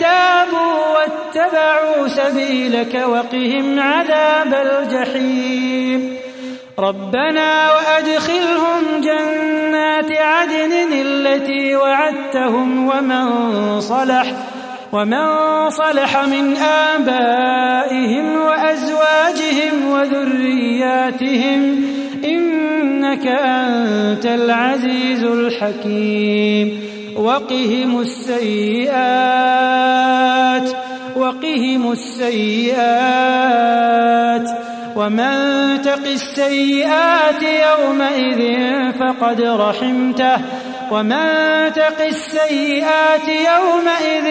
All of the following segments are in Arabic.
تابوا واتبعوا سبيلك وقهم عذاب الجحيم. ربنا وأدخلهم جنات عدن التي وعدتهم ومن صلح ومن صلح من آبائهم وأزواجهم وذرياتهم إنك أنت العزيز الحكيم. وقهم السيئات وقهم السيئات. ومن تق السيئات يومئذ فقد رحمته. ومن تق السيئات يومئذ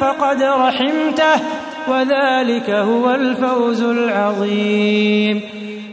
فقد رحمته. وذلك هو الفوز العظيم.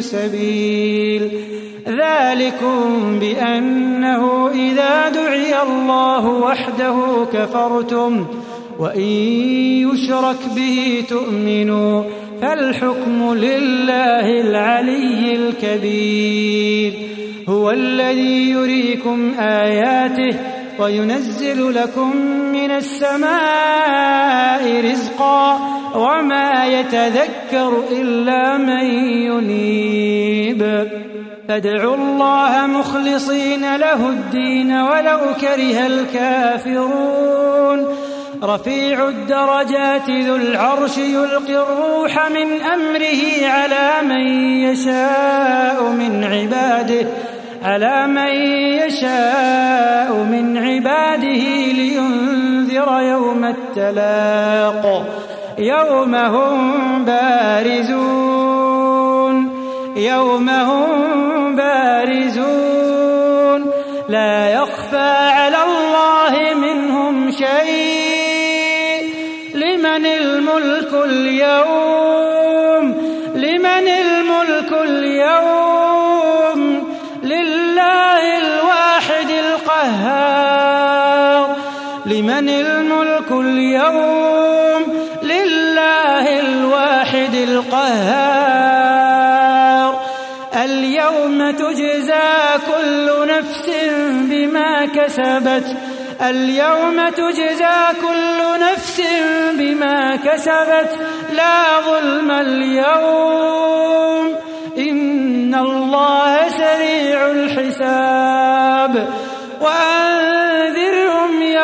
سبيل. ذلكم بأنه إذا دعي الله وحده كفرتم وإن يشرك به تؤمنوا فالحكم لله العلي الكبير. هو الذي يريكم آياته وينزل لكم من السماء رزقا وما يتذكر إلا من ينيب. فادعوا الله مخلصين له الدين ولو كره الكافرون. رفيع الدرجات ذو العرش يلقي الروح من أمره على من يشاء من عباده. على من يشاء من عباده لينذر يوم التلاق يوم هم بارزون يوم هم بارزون لا يخفى على الله منهم شيء لمن الملك اليوم لمن الملك اليوم القهار اليوم تجزى كل نفس بما كسبت. اليوم تجزى كل نفس بما كسبت. لا ظلم اليوم. إن الله سريع الحساب. وأنذرهم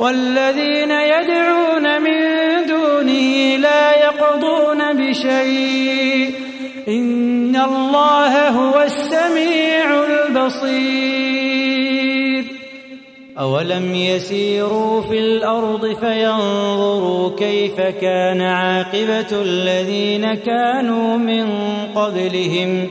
والذين يدعون من دونه لا يقضون بشيء. إن الله هو السميع البصير. أولم يسيروا في الأرض فينظروا كيف كان عاقبة الذين كانوا من قبلهم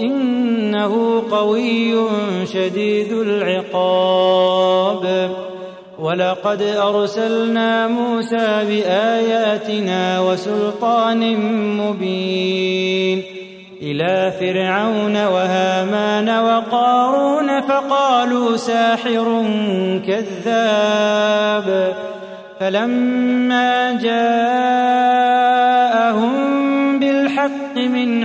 إنه قوي شديد العقاب. ولقد أرسلنا موسى بآياتنا وسلطان مبين إلى فرعون وهامان وقارون فقالوا ساحر كذاب. فلما جاءهم بالحق من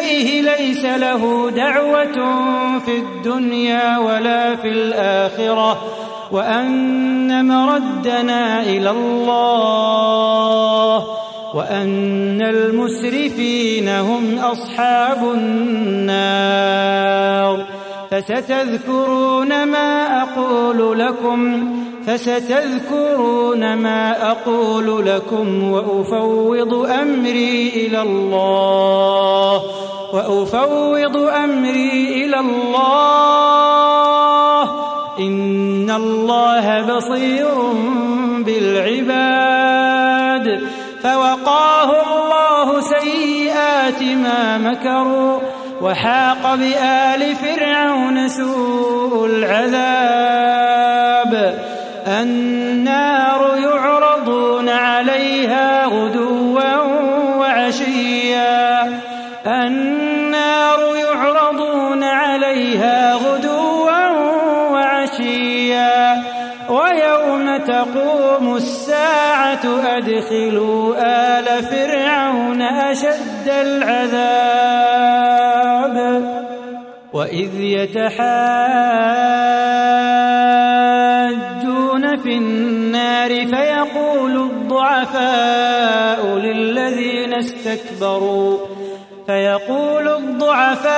إليه ليس له دعوة في الدنيا ولا في الآخرة وأن مردنا إلى الله وأن المسرفين هم أصحاب النار. فستذكرون ما أقول لكم فستذكرون ما أقول لكم وأفوض أمري إلى الله وأفوض أمري إلى الله. إن الله بصير بالعباد. فوقاه الله سيئات ما مكروا وحاق بآل فرعون سوء العذاب. النار يعرضون عليها غدوا وعشيا. النار يعرضون عليها غدوا وعشيا. ويوم تقوم الساعة أدخلوا آل فرعون أشد العذاب. وإذ في النار فيقول الضعفاء للذين استكبروا فيقول الضعفاء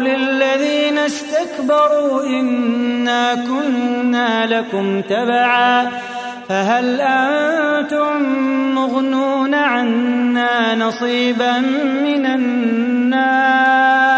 للذين استكبروا إنا كنا لكم تبعا فهل أنتم مغنون عنا نصيبا من النار؟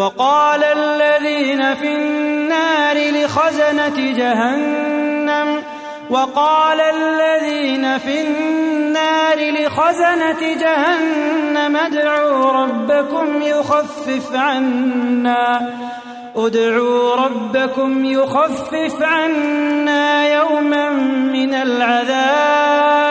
وقال الذين في النار لخزنة جهنم وقال الذين في النار لخزنة جهنم ادعوا ربكم يخفف عنا ادعوا ربكم يخفف عنا يوما من العذاب.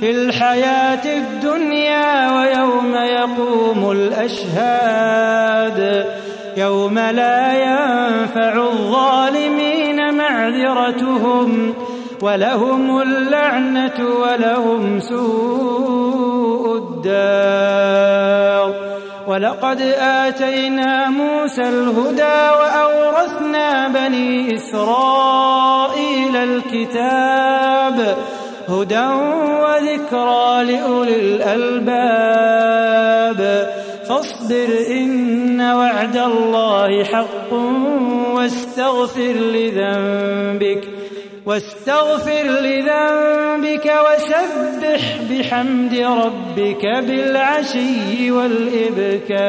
في الحياة الدنيا ويوم يقوم الأشهاد. يوم لا ينفع الظالمين معذرتهم ولهم اللعنة ولهم سوء الدار. ولقد آتينا موسى الهدى وأورثنا بني إسرائيل الكتاب. هدى وذكرى لأولي الألباب. فاصبر إن وعد الله حق واستغفر لذنبك واستغفر لذنبك وسبح بحمد ربك بالعشي والإبكار.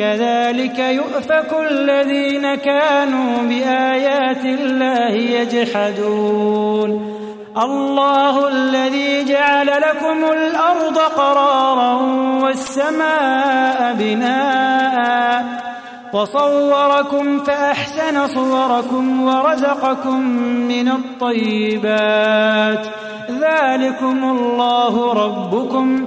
كذلك يؤفك الذين كانوا بآيات الله يجحدون. الله الذي جعل لكم الأرض قرارا والسماء بناء. وصوركم فأحسن صوركم ورزقكم من الطيبات. ذلكم الله ربكم.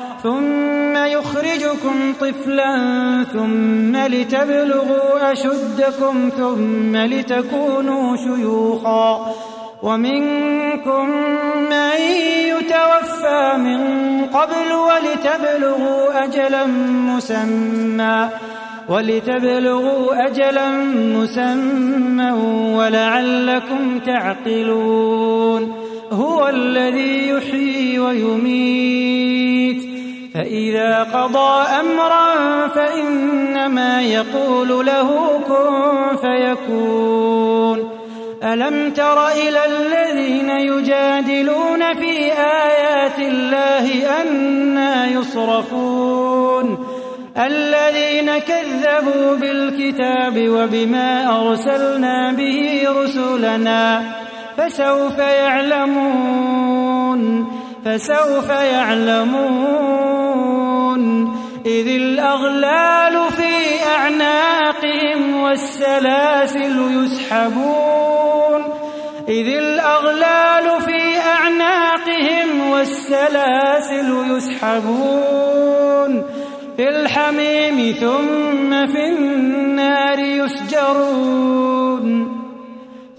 ثم يخرجكم طفلا ثم لتبلغوا أشدكم ثم لتكونوا شيوخا ومنكم من يتوفى من قبل ولتبلغوا أجلا مسمى ولتبلغوا أجلا مسمى ولعلكم تعقلون هو الذي يحيي ويميت فإذا قضى أمرا فإنما يقول له كن فيكون. ألم تر إلى الذين يجادلون في آيات الله أنا يصرفون؟ الذين كذبوا بالكتاب وبما أرسلنا به رسلنا فسوف يعلمون. فسوف يعلمون إذ الأغلال في أعناقهم والسلاسل يسحبون إذ الأغلال في أعناقهم والسلاسل يسحبون في الحميم ثم في النار يسجرون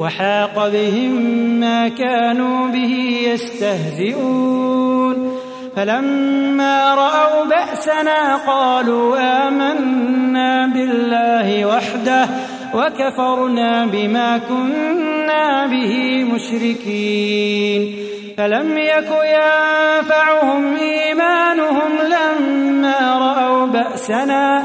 وحاق بهم ما كانوا به يستهزئون. فلما رأوا بأسنا قالوا آمنا بالله وحده وكفرنا بما كنا به مشركين. فلم يك ينفعهم إيمانهم لما رأوا بأسنا